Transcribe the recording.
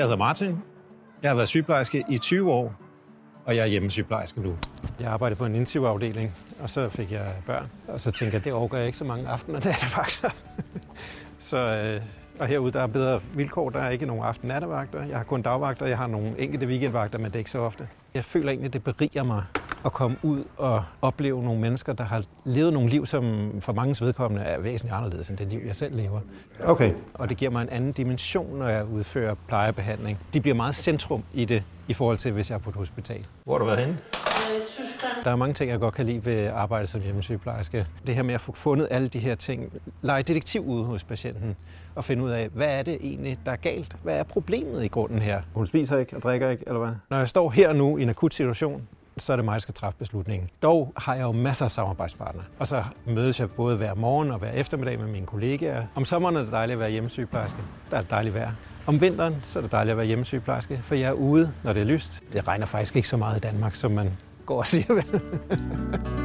Jeg hedder Martin. Jeg har været sygeplejerske i 20 år, og jeg er hjemmesygeplejerske nu. Jeg arbejdede på en intensivafdeling, og så fik jeg børn. Og så tænkte jeg, det overgår jeg ikke så mange aftener, det er det faktisk. så, øh, og herude der er bedre vilkår. Der er ikke nogen aften nattevagter. Jeg har kun dagvagter. Jeg har nogle enkelte weekendvagter, men det er ikke så ofte. Jeg føler egentlig, det beriger mig at komme ud og opleve nogle mennesker, der har levet nogle liv, som for mange vedkommende er væsentligt anderledes end det liv, jeg selv lever. Okay. Og det giver mig en anden dimension, når jeg udfører plejebehandling. De bliver meget centrum i det, i forhold til, hvis jeg er på et hospital. Hvor har du været henne? Der er mange ting, jeg godt kan lide ved arbejde som hjemmesygeplejerske. Det her med at få fundet alle de her ting, lege detektiv ude hos patienten og finde ud af, hvad er det egentlig, der er galt? Hvad er problemet i grunden her? Hun spiser ikke og drikker ikke, eller hvad? Når jeg står her nu i en akut situation, så er det mig, der skal træffe beslutningen. Dog har jeg jo masser af samarbejdspartnere, og så mødes jeg både hver morgen og hver eftermiddag med mine kollegaer. Om sommeren er det dejligt at være hjemmesygeplejerske. Der er det dejligt vejr. Om vinteren så er det dejligt at være hjemmesygeplejerske, for jeg er ude, når det er lyst. Det regner faktisk ikke så meget i Danmark, som man går og siger.